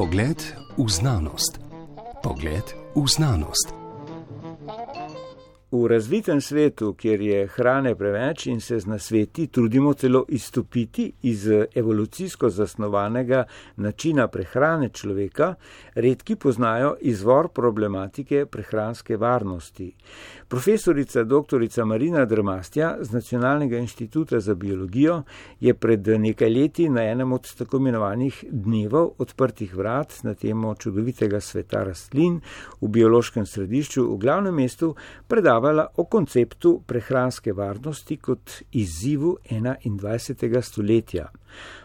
Pogled v znanost. Pogled v znanost. V razvitem svetu, kjer je hrane preveč in se z nasveti trudimo celo izstopiti iz evolucijsko zasnovanega načina prehrane človeka, redki poznajo izvor problematike prehranske varnosti. Profesorica dr. Marina Drmastja z Nacionalnega inštituta za biologijo je pred nekaj leti na enem od tako imenovanih dnevov odprtih vrat na temo čudovitega sveta rastlin v biološkem središču v glavnem mestu predavala predavala o konceptu prehranske varnosti kot izzivu 21. stoletja.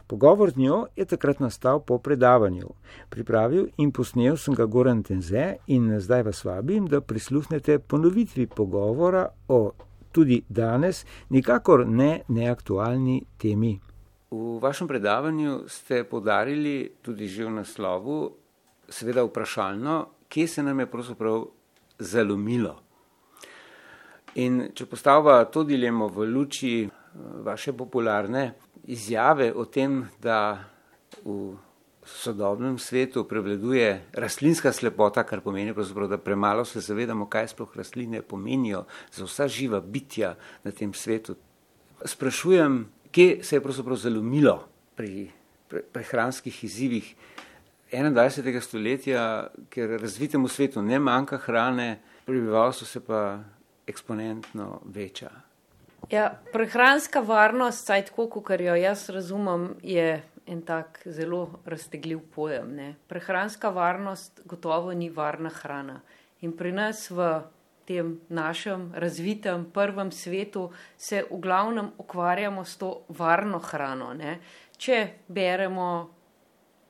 Pogovor z njo je takrat nastal po predavanju. Pripravil in posnel sem ga Goran Tenze in zdaj vas vabim, da prisluhnete ponovitvi pogovora o tudi danes nikakor ne neaktualni temi. V vašem predavanju ste podarili tudi že v naslovu, seveda vprašalno, kje se nam je pravzaprav zalomilo. In če postavlja to dilemo v luči eh, vaše popularne izjave o tem, da v sodobnem svetu prevladuje rastlinska slepota, kar pomeni, da premalo se zavedamo, kaj sploh rastline pomenijo za vsa živa bitja na tem svetu. Sprašujem, kje se je pravzaprav zalomilo pri prehranskih izzivih 21. stoletja, ker razvitemu svetu ne manjka hrane, prebivalstvo se pa eksponentno veča. Ja, prehranska varnost, saj tako, kot jo jaz razumem, je en tak zelo raztegljiv pojem. Ne. Prehranska varnost gotovo ni varna hrana. In pri nas v tem našem razvitem prvem svetu se v glavnem ukvarjamo s to varno hrano. Ne. Če beremo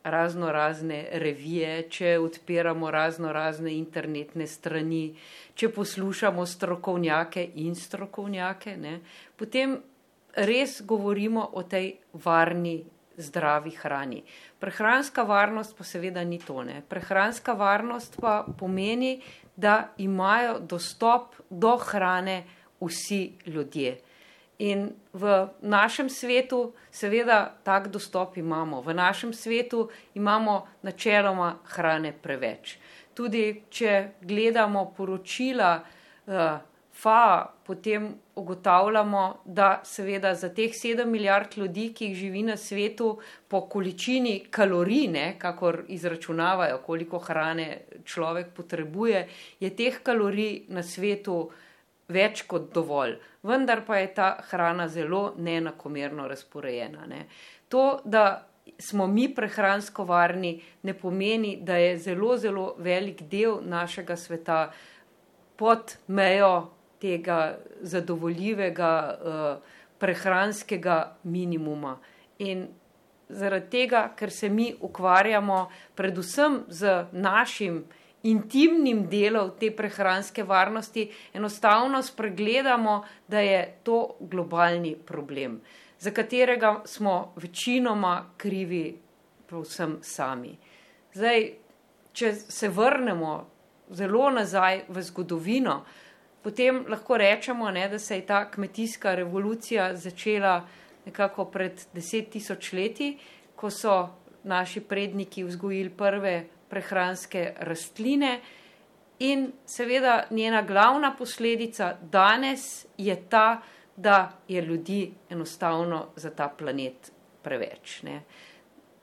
razno razne revije, če odpiramo razno razne internetne strani, če poslušamo strokovnjake in strokovnjake, ne, potem res govorimo o tej varni, zdravi hrani. Prehranska varnost pa seveda ni to. Ne. Prehranska varnost pa pomeni, da imajo dostop do hrane vsi ljudje. In v našem svetu, seveda, tak dostop imamo. V našem svetu imamo načeloma hrane preveč. Tudi če gledamo poročila uh, FA, potem ugotavljamo, da seveda za teh sedem milijard ljudi, ki jih živi na svetu, po količini kalorij, kakor izračunavajo, koliko hrane človek potrebuje, je teh kalorij na svetu več kot dovolj, vendar pa je ta hrana zelo neenakomerno razporejena. Ne. To, da smo mi prehransko varni, ne pomeni, da je zelo, zelo velik del našega sveta pod mejo tega zadovoljivega uh, prehranskega minimuma. In zaradi tega, ker se mi ukvarjamo predvsem z našim intimnim delom te prehranske varnosti, enostavno spregledamo, da je to globalni problem, za katerega smo večinoma krivi povsem sami. Zdaj, če se vrnemo zelo nazaj v zgodovino, potem lahko rečemo, ne, da se je ta kmetijska revolucija začela nekako pred deset tisoč leti, ko so naši predniki vzgojili prve prehranske rastline. In seveda njena glavna posledica danes je ta, da je ljudi enostavno za ta planet preveč. Ne.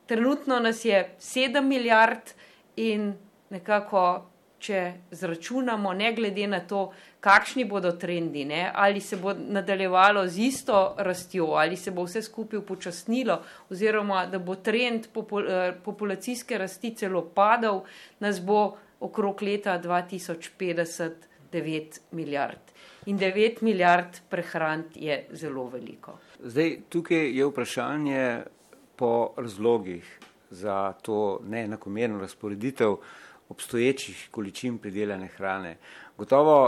Trenutno nas je sedem milijard in nekako če zračunamo, ne glede na to, kakšni bodo trendi, ne, ali se bo nadaljevalo z isto rastjo, ali se bo vse skupaj upočasnilo, oziroma da bo trend popul eh, populacijske rasti celo padal, nas bo okrog leta 2050 9 milijard. In 9 milijard prehrant je zelo veliko. Zdaj, tukaj je vprašanje po razlogih za to neenakomerno razporeditev obstoječih količin pridelane hrane. Gotovo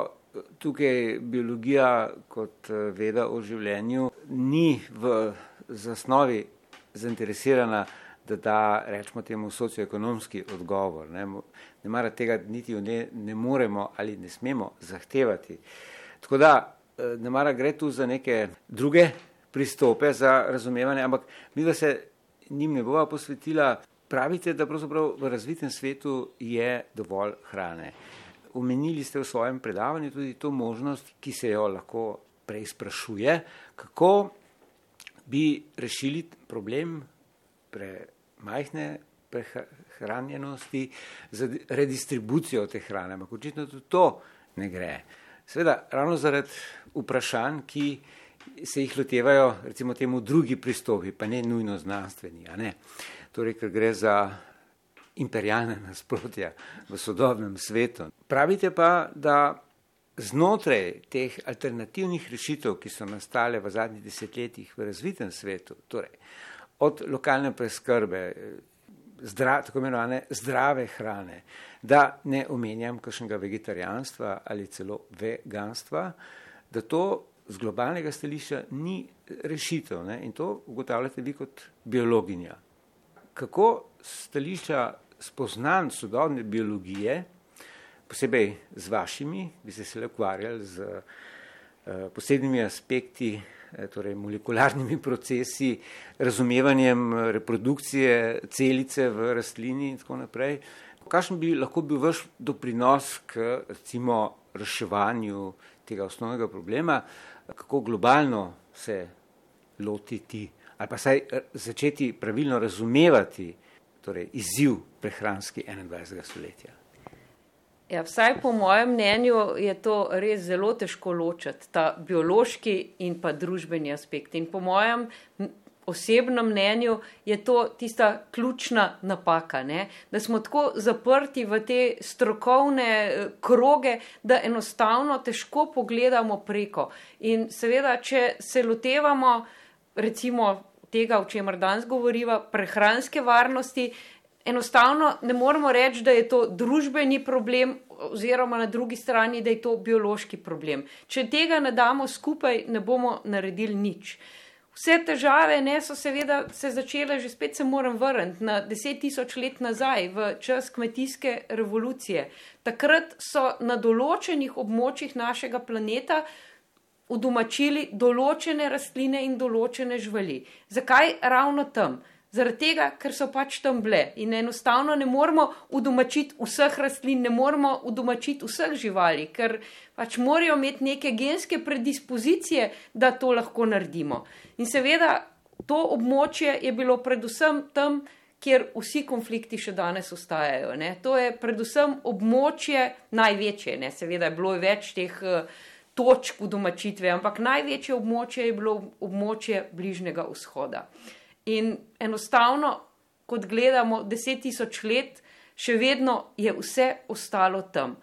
tukaj biologija kot eh, veda o življenju ni v zasnovi zainteresirana, da da rečemo temu socioekonomski odgovor. Ne, ne mara tega niti ne, ne moremo ali ne smemo zahtevati. Tako da eh, ne mara gre tu za neke druge pristope za razumevanje, ampak mi da se njim ne bova posvetila pravite, da pravzaprav v razvitem svetu je dovolj hrane. Omenili ste v svojem predavanju tudi to možnost, ki se jo lahko preizprašuje, kako bi rešili problem premajhne prehranjenosti z redistribucijo te hrane. Ampak očitno tudi to ne gre. Sveda, ravno zaradi vprašanj, ki se jih lotevajo, recimo temu drugi pristopi, pa ne nujno znanstveni, a ne. Torej, ker gre za imperialne nasprotja v sodobnem svetu. Pravite pa, da znotraj teh alternativnih rešitev, ki so nastale v zadnjih desetletjih v razvitem svetu, torej od lokalne preskrbe, zdra, tako imenovane zdrave hrane, da ne omenjam kakšnega vegetarijanstva ali celo veganstva, da to z globalnega stališča ni rešitev ne? in to ugotavljate vi kot biologinja. Kako stališča spoznan sodobne biologije, posebej z vašimi, bi se se le ukvarjali z uh, posebnimi aspekti, uh, torej molekularnimi procesi, razumevanjem reprodukcije celice v rastlini in tako naprej. Kakšen bi lahko bil vaš doprinos k recimo reševanju tega osnovnega problema, kako globalno se lotiti ali pa saj eh, začeti pravilno razumevati torej, izziv prehranski 21. stoletja. Ja, vsaj po mojem mnenju je to res zelo težko ločiti, ta biološki in pa družbeni aspekt. In po mojem osebnem mnenju je to tista ključna napaka, ne? da smo tako zaprti v te strokovne eh, kroge, da enostavno težko pogledamo preko. In seveda, če se lotevamo recimo tega, o čemer danes govoriva, prehranske varnosti, enostavno ne moremo reči, da je to družbeni problem. Oziroma, na drugi strani, da je to biološki problem. Če tega ne damo skupaj, ne bomo naredili nič. Uh, Vse težave ne, so seveda se začele, že spet se moram vrniti na deset tisoč let nazaj, v čas kmetijske revolucije. Takrat so na določenih območjih našega planeta udomačili določene rastline in določene živali. Zakaj ravno tam? Zaradi tega, ker so pač tam bile in enostavno ne moremo udomačiti vseh rastlin, ne moremo udomačiti vseh živali, ker pač morajo imeti neke genske predispozicije, da to lahko naredimo. In seveda to območje je bilo predvsem tam, kjer vsi konflikti še danes ostajajo. Ne. To je predvsem območje največje, ne. seveda je bilo več teh uh, točk udomačitve, ampak največje območje je bilo območje bližnjega vzhoda. In enostavno, kot gledamo deset tisoč let, še vedno je vse ostalo tam.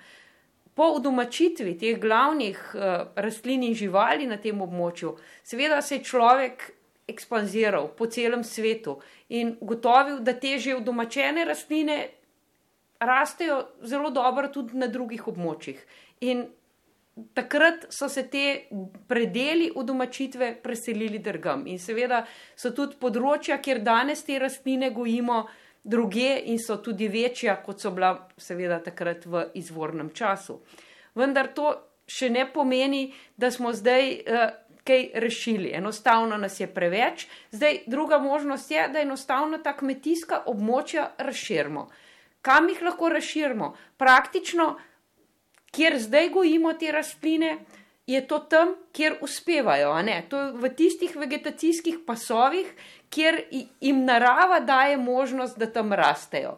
Po udomačitvi teh glavnih uh, rastlin in živali na tem območju, seveda se je človek ekspanziral po celem svetu in gotovil, da te že udomačene rastline rastejo zelo dobro tudi na drugih območjih. In takrat so se te predeli v domačitve preselili drgam. In seveda so tudi področja, kjer danes te rastline gojimo, druge in so tudi večja, kot so bila seveda takrat v izvornem času. Vendar to še ne pomeni, da smo zdaj uh, kaj rešili. Enostavno nas je preveč. Zdaj druga možnost je, da enostavno ta kmetijska območja razširimo. Kam jih lahko razširimo? Praktično kjer zdaj gojimo te rastline, je to tam, kjer uspevajo. To je v tistih vegetacijskih pasovih, kjer jim narava daje možnost, da tam rastejo.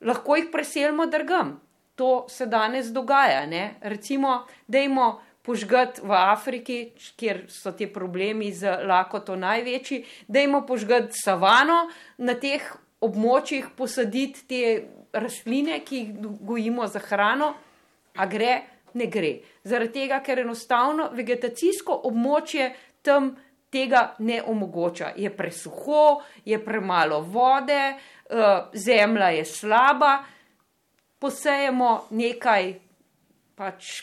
Lahko jih preselimo drgam. To se danes dogaja. Ne? Recimo, da imamo požgati v Afriki, kjer so ti problemi z lakoto največji, da imamo požgati savano, na teh območjih posaditi te rastline, ki jih gojimo za hrano. A gre, ne gre. Zaradi tega, ker enostavno vegetacijsko območje tam tega ne omogoča. Je presuho, je premalo vode, eh, zemlja je slaba, posejemo nekaj pač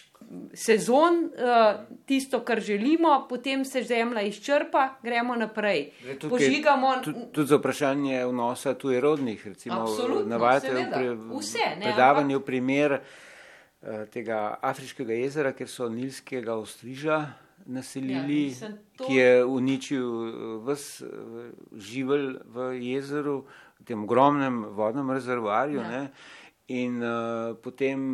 sezon, eh, tisto, kar želimo, potem se zemlja izčrpa, gremo naprej. Požigamo. Tudi za vprašanje vnosa tujerodnih, recimo, navajate v predavanju primer. Eh, tega afriškega jezera, kjer so nilskega ostriža naselili, ja, to... ki je uničil eh, vse živelj v jezeru, tem ogromnem vodnem rezervoarju. Ja. In uh, potem,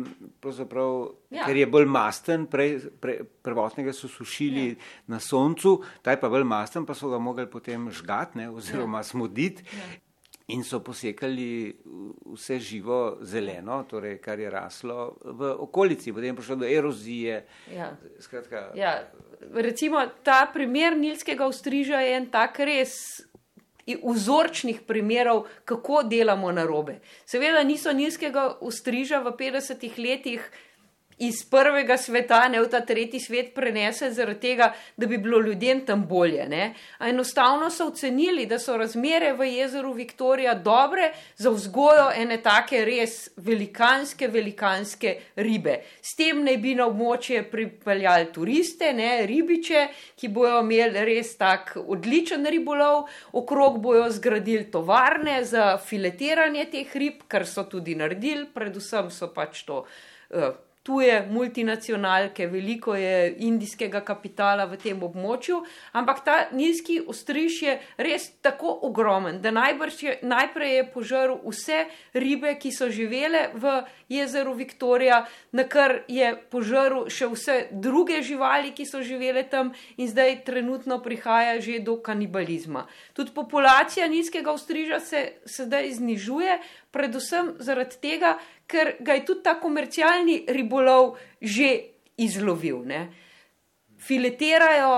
ja. ker je bolj masten, prej, pre, prvotnega so sušili ja. na soncu, ta je pa bolj masten, pa so ga mogli potem žgati oziroma ja. smoditi. Ja. In so posekali vse živo zeleno, torej kar je raslo v okolici, potem je prišlo do erozije. Ja. Ja. Recimo ta primer Nilskega ostriža je en tak res vzorčnih primerov, kako delamo na robe. Seveda niso nizkega ustriža v 50-ih letih iz prvega sveta, ne v ta tretji svet, prenesel zaradi tega, da bi bilo ljudem tam bolje. Enostavno so ocenili, da so razmere v jezeru Viktorija dobre za vzgojo ene take res velikanske, velikanske ribe. S tem naj bi na območje pripeljali turiste, ne, ribiče, ki bojo imeli res tak odličen ribolov, okrog bojo zgradili tovarne za filetiranje teh rib, kar so tudi naredili, predvsem so pač to. Uh, tuje multinacionalke, veliko je indijskega kapitala v tem območju, ampak ta nizki ostriž je res tako ogromen, da je, najprej je požrl vse ribe, ki so živele v jezeru Viktorija, na kar je požrl še vse druge živali, ki so živele tam in zdaj trenutno prihaja že do kanibalizma. Tudi populacija nizkega ostriža se sedaj znižuje, predvsem zaradi tega, ker ga je tudi ta komercialni ribolov že izlovil. Ne. Filetirajo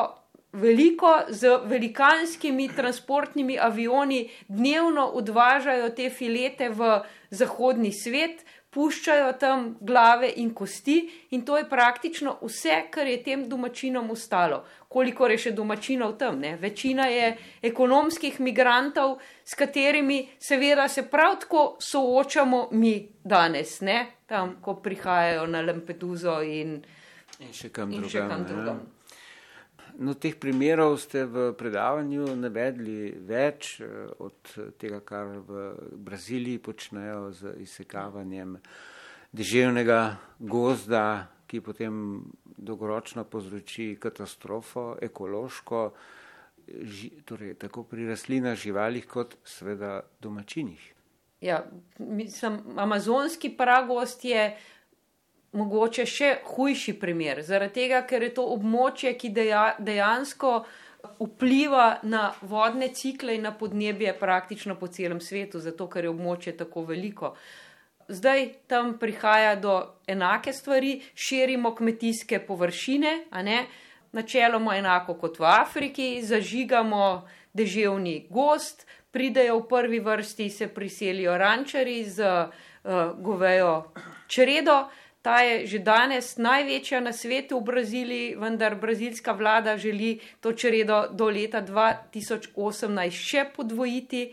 veliko z velikanskimi transportnimi avioni, dnevno odvažajo te filete v zahodni svet, puščajo tam glave in kosti, in to je praktično vse, kar je tem domačinom ostalo. Koliko je še domačinov tam? Ne? Večina je ekonomskih migrantov, s katerimi seveda se prav tako soočamo mi danes, ne? tam, ko prihajajo na Lampeduzo in, in še kam drugam. No, teh primerov ste v predavanju navedli več eh, od tega, kar v Braziliji počnejo z izsekavanjem deževnega gozda, ki potem dolgoročno povzroči katastrofo, ekološko, torej tako pri rastlinah, živalih, kot seveda domačinih. Ja, mislim, amazonski pragost je mogoče še hujši primer, zaradi tega, ker je to območje, ki deja, dejansko vpliva na vodne cikle in na podnebje praktično po celem svetu, zato ker je območje tako veliko. Zdaj tam prihaja do enake stvari, širimo kmetijske površine, načeloma enako kot v Afriki, zažigamo deževni gost, pridejo v prvi vrsti, se priselijo rančari z uh, govejo čredo. Ta je že danes največja na svetu v Braziliji, vendar brazilska vlada želi to čredo do leta 2018 še podvojiti,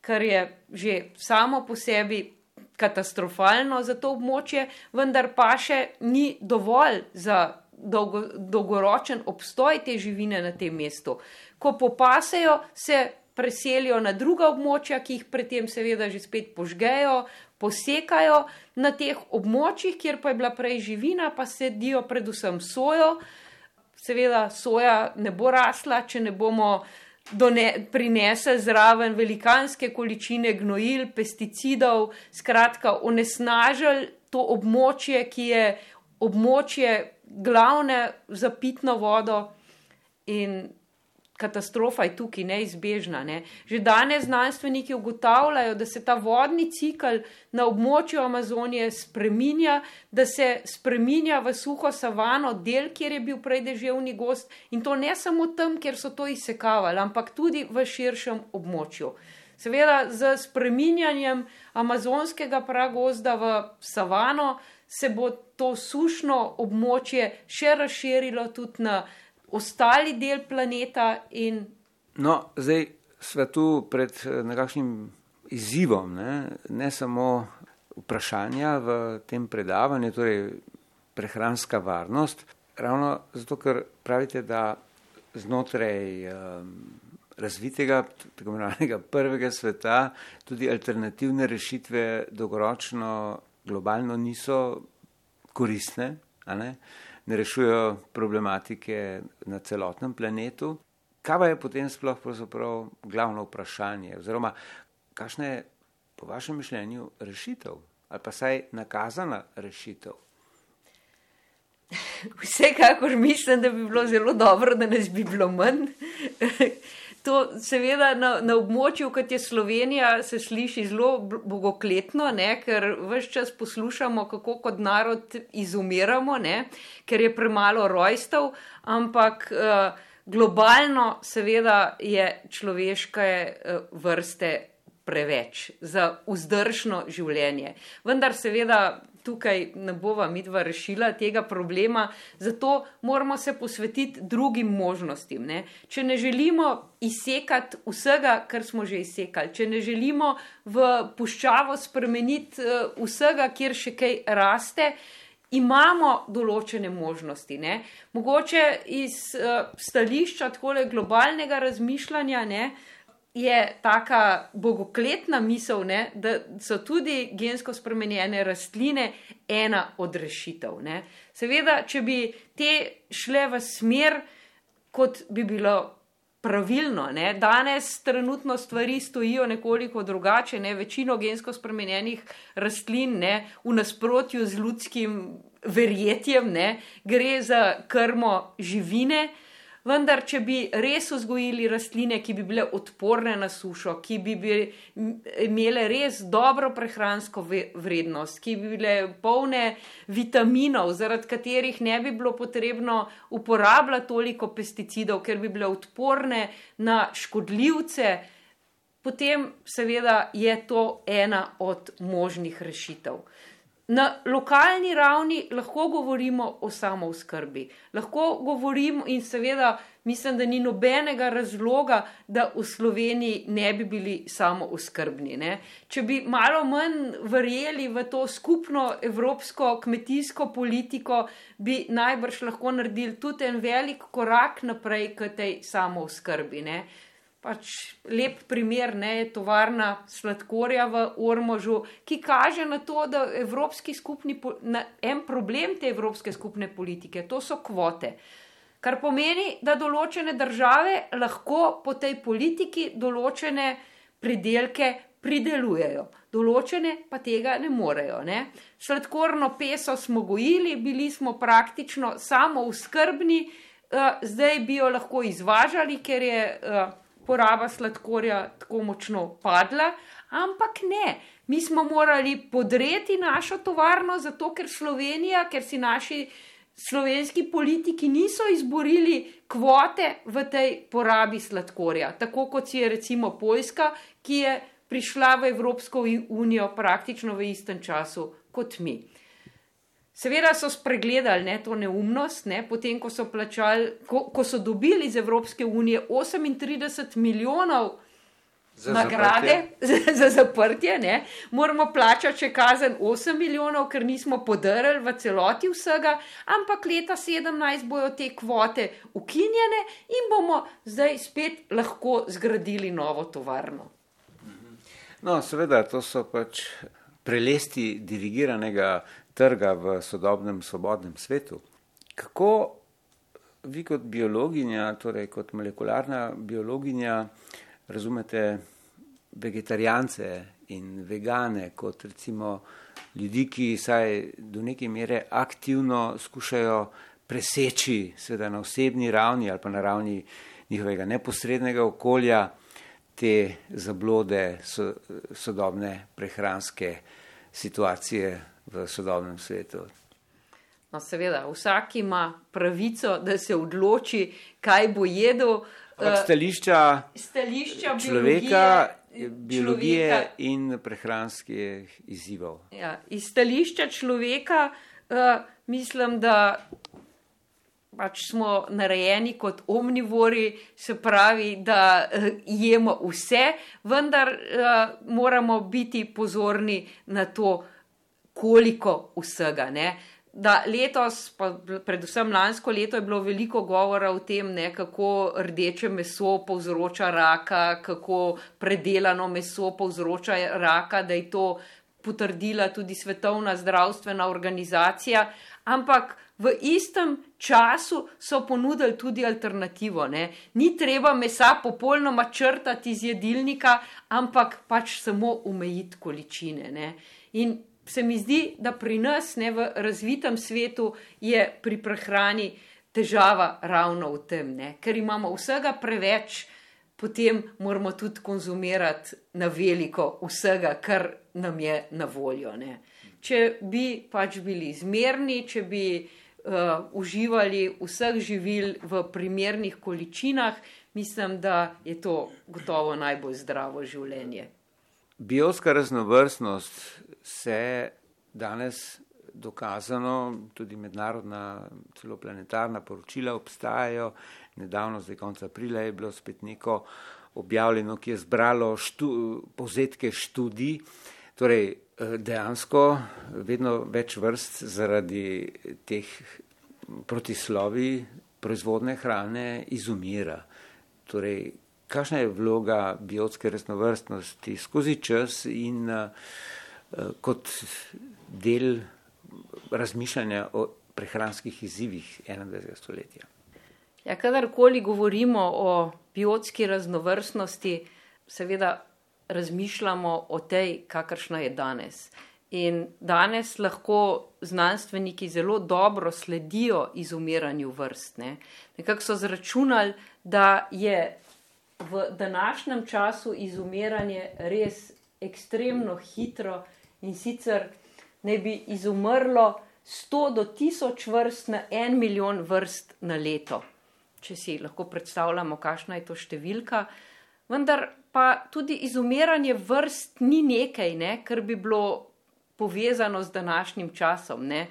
kar je že samo po sebi katastrofalno za to območje, vendar pa še ni dovolj za dolgo, dolgoročen obstoj te živine na tem mestu. Ko popasejo, se preselijo na druga območja, ki jih predtem seveda že spet požgejo, posekajo na teh območjih, kjer pa je bila prej živina, pa sedijo predvsem sojo. Seveda soja ne bo rasla, če ne bomo prinesli zraven velikanske količine gnojil, pesticidov, skratka, onesnažili to območje, ki je območje glavne za pitno vodo in katastrofa je tukaj neizbežna. Ne. Že danes znanstveniki ugotavljajo, da se ta vodni cikl na območju Amazonije spreminja, da se spreminja v suho savano, del, kjer je bil prej deževni gost in to ne samo tam, kjer so to izsekavali, ampak tudi v širšem območju. Seveda, z spreminjanjem amazonskega pragozda v savano se bo to sušno območje še razširilo tudi na ostali del planeta. In... No, zdaj smo tu pred eh, nekakšnim izzivom, ne? ne samo vprašanja v tem predavanju, torej prehranska varnost, ravno zato, ker pravite, da znotraj um, razvitega, tako imenovanega prvega sveta, tudi alternativne rešitve dolgoročno, globalno niso koristne. Uh, ne rešujejo problematike na celotnem planetu. Kaj pa je potem sploh glavno vprašanje? Oziroma, kakšna je po vašem mišljenju rešitev ali pa saj nakazana rešitev? Vsekakor mislim, da bi bilo zelo dobro, da nas bi bilo manj. To, seveda, na, na območju, kot je Slovenija, se sliši zelo bogokletno, ne, ker vse čas poslušamo, kako kot narod izumiramo, ne, ker je premalo rojstev, ampak uh, globalno, seveda, je človeške uh, vrste preveč za vzdržno življenje. Vendar, seveda, tukaj ne bova midva rešila tega problema, zato moramo se posvetiti drugim možnostim. Ne? Če ne želimo izsekati vsega, kar smo že izsekali, če ne želimo v puščavo spremeniti uh, vsega, kjer še kaj raste. Imamo določene možnosti. Ne? Mogoče iz uh, stališča tako globalnega razmišljanja, ne, uh, je taka bogokletna misel, ne, da so tudi gensko spremenjene rastline ena od rešitev. Ne. Seveda, če bi te šle v smer, kot bi bilo pravilno, ne. danes trenutno stvari stojijo nekoliko drugače, ne. večino gensko spremenjenih rastlin ne, v nasprotju z ljudskim verjetjem ne, gre za krmo živine. Vendar, če bi res vzgojili rastline, ki bi bile odporne na sušo, ki bi imele res dobro prehransko vrednost, ki bi bile polne vitaminov, zaradi katerih ne bi bilo potrebno uporabljati toliko pesticidov, ker bi bile odporne na škodljivce, potem seveda je to ena od možnih rešitev. Na lokalni ravni lahko govorimo o samooskrbi, lahko govorimo in seveda mislim, da ni nobenega razloga, da v Sloveniji ne bi bili samooskrbni. Ne? Če bi malo manj verjeli v to skupno evropsko kmetijsko politiko, bi najbrž lahko naredili tudi en velik korak naprej k tej samooskrbi pač lep primer, ne tovarna sladkorja v Ormožu, ki kaže na to, da evropski skupni, na en problem te evropske skupne politike, to so kvote. Kar pomeni, da določene države lahko po tej politiki določene pridelke pridelujejo, določene pa tega ne morejo. Ne? Sladkorno peso smo gojili, bili smo praktično samo v skrbni, uh, eh, zdaj bi jo lahko izvažali, ker je uh, poraba sladkorja tako močno padla, ampak ne. Mi smo morali podreti našo tovarno, zato ker Slovenija, ker si naši slovenski politiki niso izborili kvote v tej porabi sladkorja, tako kot si je recimo Poljska, ki je prišla v Evropsko unijo praktično v istem času kot mi. Seveda so spregledali ne, to neumnost, ne, potem ko so, plačali, ko, ko so dobili iz Evropske unije 38 milijonov za nagrade zaprtje. za zaprtje, ne, moramo plačati še kazen 8 milijonov, ker nismo podarili v celoti vsega, ampak leta 17 bojo te kvote ukinjene in bomo zdaj spet lahko zgradili novo tovarno. No, seveda, to so pač prelesti dirigiranega trga v sodobnem svobodnem svetu. Kako vi kot biologinja, torej kot molekularna biologinja, razumete vegetarijance in vegane kot recimo ljudi, ki saj do neke mere aktivno skušajo preseči, seveda na osebni ravni ali pa na ravni njihovega neposrednega okolja, te zablode sodobne prehranske situacije v sodobnem svetu. No, seveda, vsak ima pravico, da se odloči, kaj bo jedel. Od eh, stališča, stališča človeka, biologije, biologije človeka, in prehranskih izzivov. Ja, iz stališča človeka uh, mislim, da pač smo narejeni kot omnivori, se pravi, da uh, jemo vse, vendar uh, moramo biti pozorni na to, koliko vsega. Ne? Da letos, pa predvsem lansko leto, je bilo veliko govora o tem, ne, kako rdeče meso povzroča raka, kako predelano meso povzroča raka, da je to potrdila tudi Svetovna zdravstvena organizacija. Ampak v istem času so ponudili tudi alternativo. Ne? Ni treba mesa popolnoma črtati iz jedilnika, ampak pač samo omejiti količine. Ne? In se mi zdi, da pri nas, ne v razvitem svetu, je pri prehrani težava ravno v tem, ne? ker imamo vsega preveč. Potem moramo tudi konzumirati na veliko vsega, kar nam je na voljo. Ne. Če bi pač bili zmerni, če bi uh, uživali vseh živil v primernih količinah, mislim, da je to gotovo najbolj zdravo življenje. Biotska raznovrstnost se danes dokazano, tudi mednarodna, celo planetarna poročila obstajajo. Nedavno, zdaj konca aprila, je bilo spet neko objavljeno, ki je zbralo štu, povzetke študij. Torej, Eh, dejansko vedno več vrst zaradi teh protislovi proizvodne hrane izumira. Torej, kakšna je vloga biotske raznovrstnosti skozi čas in uh, kot del razmišljanja o prehranskih izzivih 21. stoletja? Ja, kadarkoli govorimo o biotski raznovrstnosti, seveda razmišljamo o tej, kakršna je danes. In danes lahko znanstveniki zelo dobro sledijo izumiranju vrst. Ne. Nekako so zračunali, da je v današnjem času izumiranje res ekstremno hitro in sicer ne bi izumrlo 100 do 1000 vrst na en milijon vrst na leto. Če si lahko predstavljamo, kakšna je to številka. Vendar pa tudi izumiranje vrst ni nekaj, ne, kar bi bilo povezano z današnjim časom. Ne.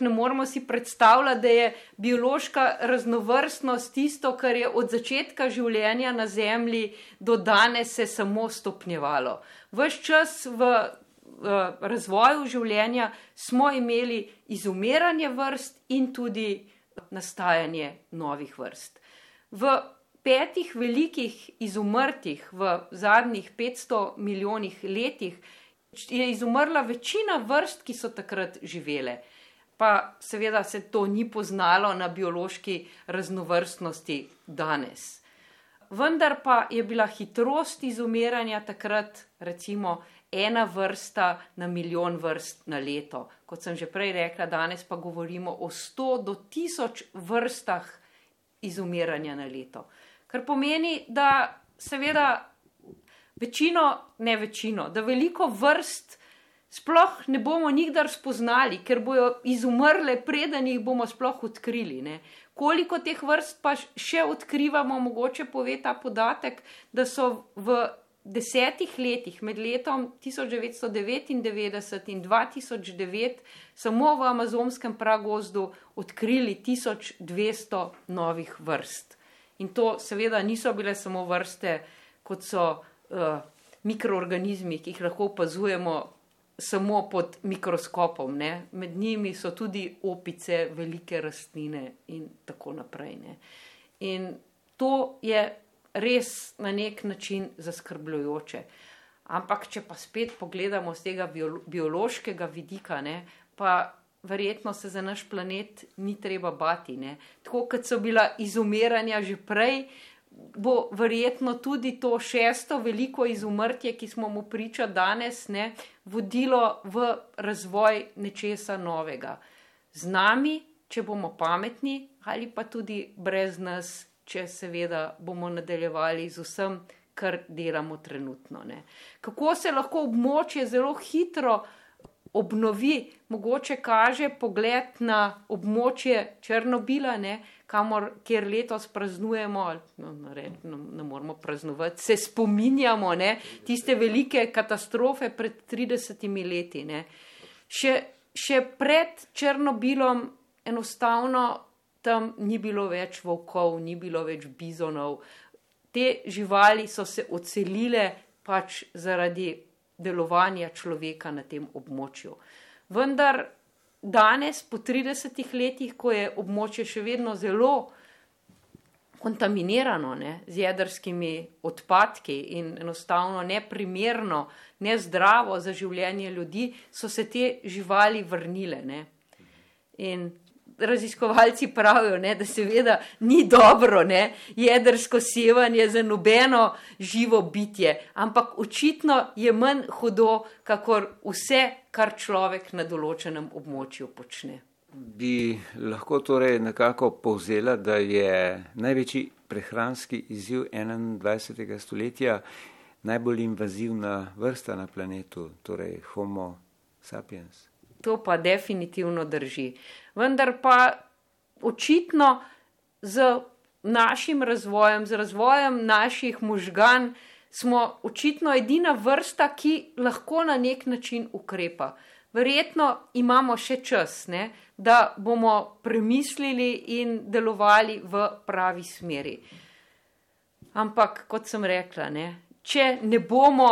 Ne moramo si predstavljati, da je biološka raznovrstnost tisto, kar je od začetka življenja na Zemlji do danes se samo stopnjevalo. Ves čas v, v razvoju življenja smo imeli izumiranje vrst in tudi nastajanje novih vrst. V petih velikih izumrtih v zadnjih 500 milijonih letih je izumrla večina vrst, ki so takrat živele. Pa seveda se to ni poznalo na biološki raznovrstnosti danes. Vendar pa je bila hitrost izumiranja takrat recimo ena vrsta na milijon vrst na leto. Kot sem že prej rekla, danes pa govorimo o 100 do 1000 vrstah izumiranja na leto. Kar pomeni, da seveda večino, ne večino, da veliko vrst sploh ne bomo nikdar spoznali, ker bojo izumrle, preden jih bomo sploh odkrili. Ne. Koliko teh vrst pa še odkrivamo, mogoče pove ta podatek, da so v desetih letih, med letom 1999 in 2009, samo v amazonskem pragozdu odkrili 1200 novih vrst. In to seveda niso bile samo vrste, kot so uh, mikroorganizmi, ki jih lahko opazujemo samo pod mikroskopom. Ne? Med njimi so tudi opice, velike rastline in tako naprej. Ne? In to je res na nek način zaskrbljujoče. Ampak, če pa spet pogledamo z tega biološkega vidika, ne, pa verjetno se za naš planet ni treba bati. Ne? Tako kot so bila izumiranja že prej, bo verjetno tudi to šesto veliko izumrtje, ki smo mu priča danes, ne, vodilo v razvoj nečesa novega. Z nami, če bomo pametni, ali pa tudi brez nas, če seveda bomo nadaljevali z vsem, kar delamo trenutno. Ne. Kako se lahko območje zelo hitro obnovi, mogoče kaže pogled na območje Črnobila, ne, kamor, kjer letos praznujemo, no, ne, ne moramo praznovati, se spominjamo ne, tiste velike katastrofe pred 30 leti. Ne. Še, še pred Črnobilom enostavno tam ni bilo več volkov, ni bilo več bizonov. Te živali so se odselile pač zaradi delovanja človeka na tem območju. Vendar danes, po 30 letih, ko je območje še vedno zelo kontaminirano ne, z jedrskimi odpadki in enostavno neprimerno, nezdravo za življenje ljudi, so se te živali vrnile. Ne. In raziskovalci pravijo, ne, da seveda ni dobro ne, jedrsko sevanje za nobeno živo bitje, ampak očitno je manj hudo, kakor vse, kar človek na določenem območju počne. Bi lahko torej nekako povzela, da je največji prehranski izziv 21. stoletja najbolj invazivna vrsta na planetu, torej Homo sapiens. To pa definitivno drži. Vendar pa očitno z našim razvojem, z razvojem naših možgan, smo očitno edina vrsta, ki lahko na nek način ukrepa. Verjetno imamo še čas, ne, da bomo premislili in delovali v pravi smeri. Ampak, kot sem rekla, ne, če ne bomo,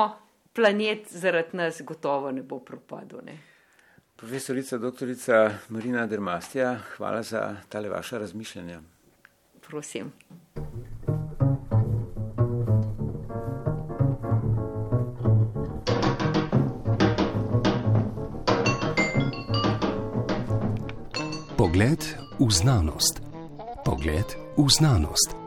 planet zaradi nas gotovo ne bo propadel. Ne. Profesorica dr. Marina Dermastija, hvala za tale vaše razmišljanje. Prosim. Pogled v znanost. Pogled v znanost.